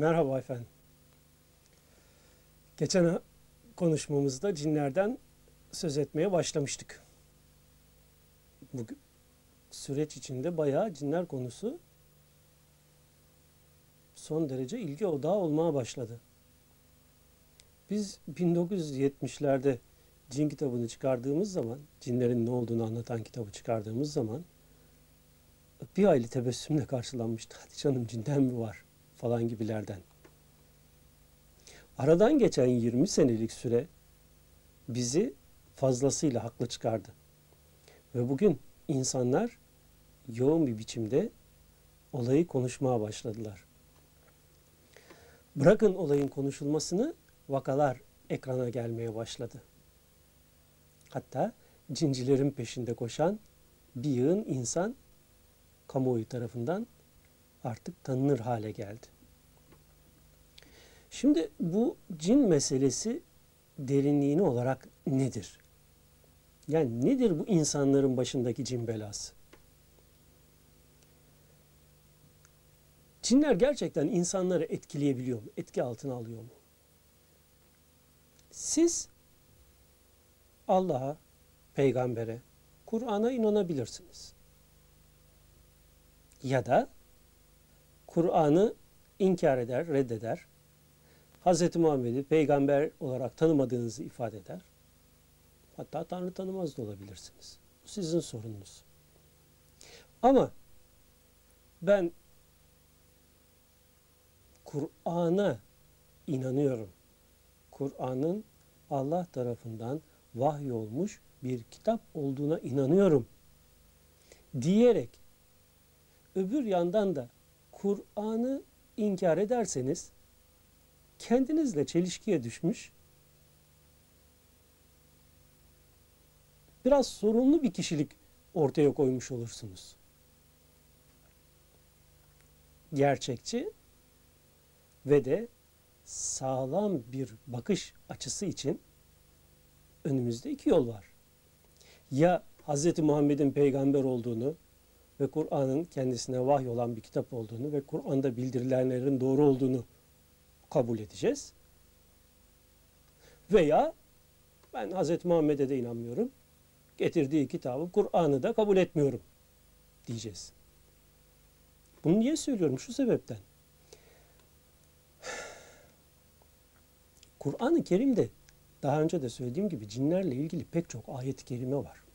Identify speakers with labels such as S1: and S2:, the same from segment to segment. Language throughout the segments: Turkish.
S1: Merhaba efendim. Geçen konuşmamızda cinlerden söz etmeye başlamıştık. Bu süreç içinde bayağı cinler konusu son derece ilgi odağı olmaya başladı. Biz 1970'lerde cin kitabını çıkardığımız zaman, cinlerin ne olduğunu anlatan kitabı çıkardığımız zaman bir aylı tebessümle karşılanmıştı. Hadi canım cinden mi var falan gibilerden. Aradan geçen 20 senelik süre bizi fazlasıyla haklı çıkardı. Ve bugün insanlar yoğun bir biçimde olayı konuşmaya başladılar. Bırakın olayın konuşulmasını, vakalar ekrana gelmeye başladı. Hatta cincilerin peşinde koşan bir yığın insan kamuoyu tarafından artık tanınır hale geldi. Şimdi bu cin meselesi derinliğini olarak nedir? Yani nedir bu insanların başındaki cin belası? Cinler gerçekten insanları etkileyebiliyor mu? Etki altına alıyor mu? Siz Allah'a, peygambere, Kur'an'a inanabilirsiniz. Ya da Kur'an'ı inkar eder, reddeder. Hz. Muhammed'i peygamber olarak tanımadığınızı ifade eder. Hatta Tanrı tanımaz da olabilirsiniz. Bu sizin sorununuz. Ama ben Kur'an'a inanıyorum. Kur'an'ın Allah tarafından vahiy olmuş bir kitap olduğuna inanıyorum diyerek öbür yandan da Kur'an'ı inkar ederseniz kendinizle çelişkiye düşmüş biraz sorunlu bir kişilik ortaya koymuş olursunuz. Gerçekçi ve de sağlam bir bakış açısı için önümüzde iki yol var. Ya Hz. Muhammed'in peygamber olduğunu ve Kur'an'ın kendisine vahy olan bir kitap olduğunu ve Kur'an'da bildirilenlerin doğru olduğunu kabul edeceğiz. Veya ben Hz. Muhammed'e de inanmıyorum. Getirdiği kitabı, Kur'an'ı da kabul etmiyorum diyeceğiz. Bunu niye söylüyorum? Şu sebepten. Kur'an-ı Kerim'de daha önce de söylediğim gibi cinlerle ilgili pek çok ayet-i kerime var.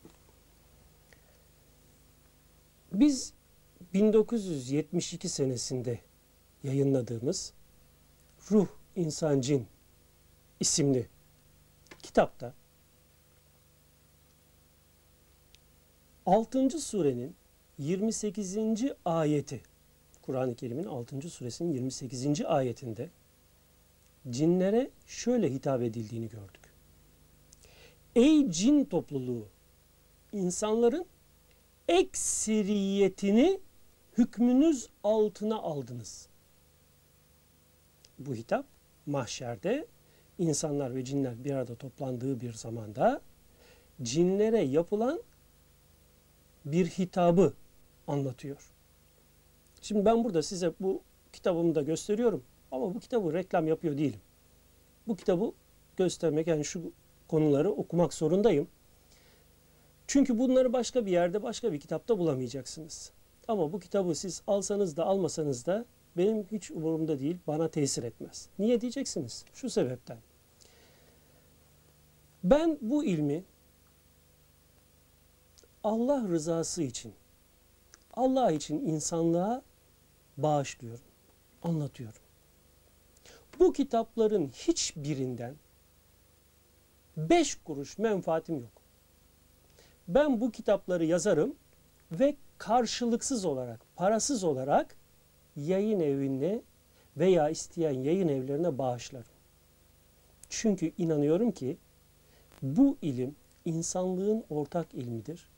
S1: Biz 1972 senesinde yayınladığımız Ruh İnsan Cin isimli kitapta 6. surenin 28. ayeti Kur'an-ı Kerim'in 6. suresinin 28. ayetinde cinlere şöyle hitap edildiğini gördük. Ey cin topluluğu! insanların ekseriyetini hükmünüz altına aldınız. Bu hitap mahşerde insanlar ve cinler bir arada toplandığı bir zamanda cinlere yapılan bir hitabı anlatıyor. Şimdi ben burada size bu kitabımı da gösteriyorum ama bu kitabı reklam yapıyor değilim. Bu kitabı göstermek yani şu konuları okumak zorundayım. Çünkü bunları başka bir yerde, başka bir kitapta bulamayacaksınız. Ama bu kitabı siz alsanız da almasanız da benim hiç umurumda değil, bana tesir etmez. Niye diyeceksiniz? Şu sebepten. Ben bu ilmi Allah rızası için, Allah için insanlığa bağışlıyorum, anlatıyorum. Bu kitapların hiçbirinden beş kuruş menfaatim yok. Ben bu kitapları yazarım ve karşılıksız olarak, parasız olarak yayın evine veya isteyen yayın evlerine bağışlarım. Çünkü inanıyorum ki bu ilim insanlığın ortak ilmidir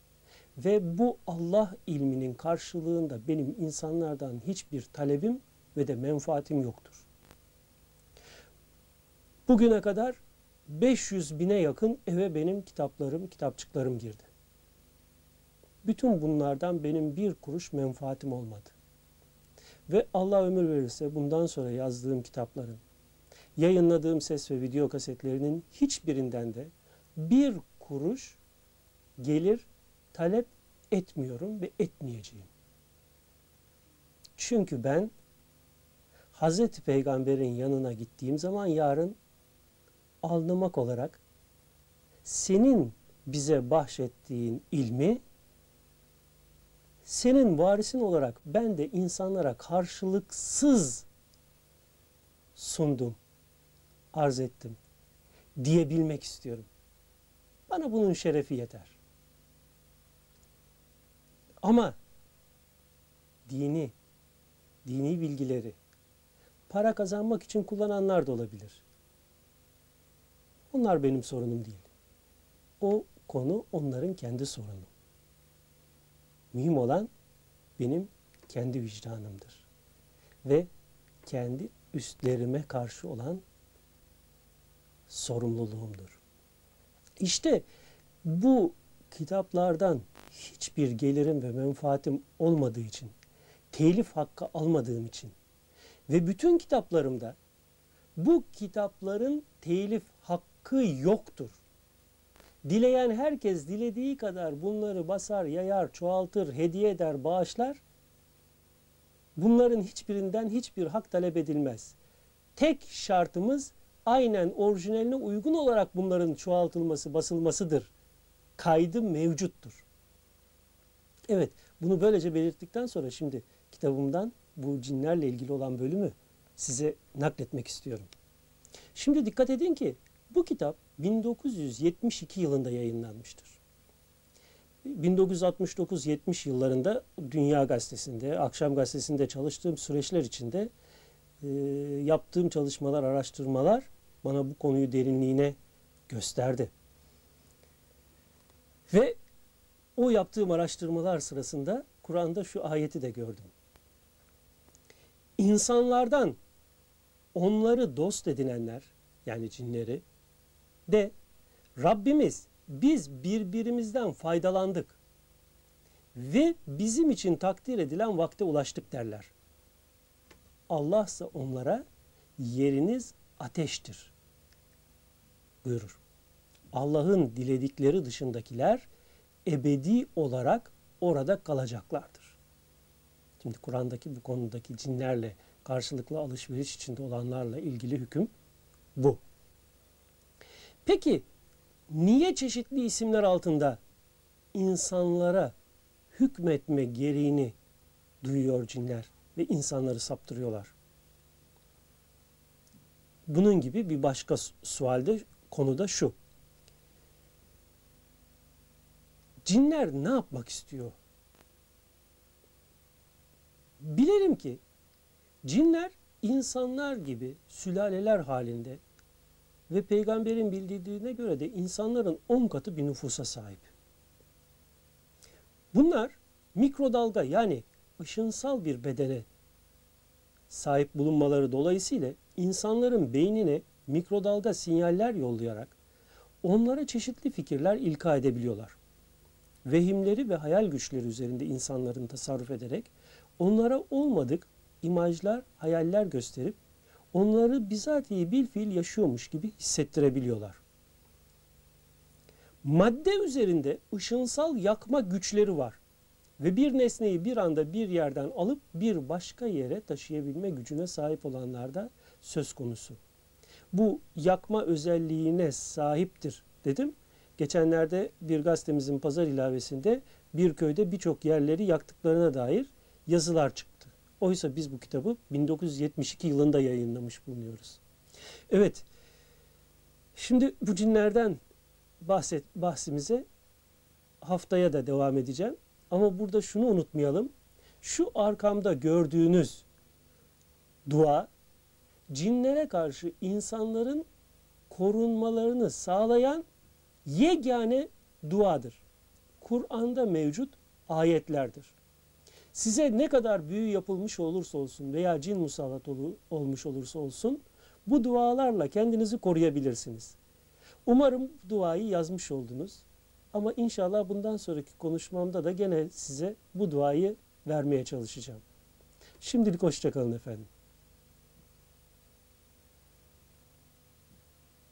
S1: ve bu Allah ilminin karşılığında benim insanlardan hiçbir talebim ve de menfaatim yoktur. Bugüne kadar 500 bine yakın eve benim kitaplarım, kitapçıklarım girdi. Bütün bunlardan benim bir kuruş menfaatim olmadı. Ve Allah ömür verirse bundan sonra yazdığım kitapların, yayınladığım ses ve video kasetlerinin hiçbirinden de bir kuruş gelir talep etmiyorum ve etmeyeceğim. Çünkü ben Hazreti Peygamber'in yanına gittiğim zaman yarın alnımak olarak senin bize bahşettiğin ilmi senin varisin olarak ben de insanlara karşılıksız sundum, arz ettim diyebilmek istiyorum. Bana bunun şerefi yeter. Ama dini, dini bilgileri para kazanmak için kullananlar da olabilir. Onlar benim sorunum değil. O konu onların kendi sorunu. Mühim olan benim kendi vicdanımdır. Ve kendi üstlerime karşı olan sorumluluğumdur. İşte bu kitaplardan hiçbir gelirim ve menfaatim olmadığı için, telif hakkı almadığım için ve bütün kitaplarımda bu kitapların telif hakkı yoktur. Dileyen herkes dilediği kadar bunları basar, yayar, çoğaltır, hediye eder, bağışlar. Bunların hiçbirinden hiçbir hak talep edilmez. Tek şartımız aynen orijinaline uygun olarak bunların çoğaltılması, basılmasıdır. Kaydı mevcuttur. Evet, bunu böylece belirttikten sonra şimdi kitabımdan bu cinlerle ilgili olan bölümü size nakletmek istiyorum. Şimdi dikkat edin ki bu kitap 1972 yılında yayınlanmıştır. 1969-70 yıllarında Dünya Gazetesi'nde, Akşam Gazetesi'nde çalıştığım süreçler içinde e, yaptığım çalışmalar, araştırmalar bana bu konuyu derinliğine gösterdi. Ve o yaptığım araştırmalar sırasında Kur'an'da şu ayeti de gördüm. İnsanlardan onları dost edinenler yani cinleri de Rabbimiz biz birbirimizden faydalandık ve bizim için takdir edilen vakte ulaştık derler. Allah ise onlara yeriniz ateştir buyurur. Allah'ın diledikleri dışındakiler ebedi olarak orada kalacaklardır. Şimdi Kur'an'daki bu konudaki cinlerle karşılıklı alışveriş içinde olanlarla ilgili hüküm bu. Peki niye çeşitli isimler altında insanlara hükmetme gereğini duyuyor cinler ve insanları saptırıyorlar? Bunun gibi bir başka sualde konuda şu. Cinler ne yapmak istiyor? Bilelim ki cinler insanlar gibi sülaleler halinde ve peygamberin bildirdiğine göre de insanların 10 katı bir nüfusa sahip. Bunlar mikrodalga yani ışınsal bir bedene sahip bulunmaları dolayısıyla insanların beynine mikrodalga sinyaller yollayarak onlara çeşitli fikirler ilka edebiliyorlar. Vehimleri ve hayal güçleri üzerinde insanların tasarruf ederek onlara olmadık imajlar, hayaller gösterip onları bizatihi bil fiil yaşıyormuş gibi hissettirebiliyorlar. Madde üzerinde ışınsal yakma güçleri var ve bir nesneyi bir anda bir yerden alıp bir başka yere taşıyabilme gücüne sahip olanlar da söz konusu. Bu yakma özelliğine sahiptir dedim. Geçenlerde bir gazetemizin pazar ilavesinde bir köyde birçok yerleri yaktıklarına dair yazılar çıktı. Oysa biz bu kitabı 1972 yılında yayınlamış bulunuyoruz. Evet, şimdi bu cinlerden bahset, bahsimize haftaya da devam edeceğim. Ama burada şunu unutmayalım. Şu arkamda gördüğünüz dua cinlere karşı insanların korunmalarını sağlayan yegane duadır. Kur'an'da mevcut ayetlerdir. Size ne kadar büyü yapılmış olursa olsun veya cin musallat olmuş olursa olsun bu dualarla kendinizi koruyabilirsiniz. Umarım duayı yazmış oldunuz. Ama inşallah bundan sonraki konuşmamda da gene size bu duayı vermeye çalışacağım. Şimdilik hoşçakalın efendim.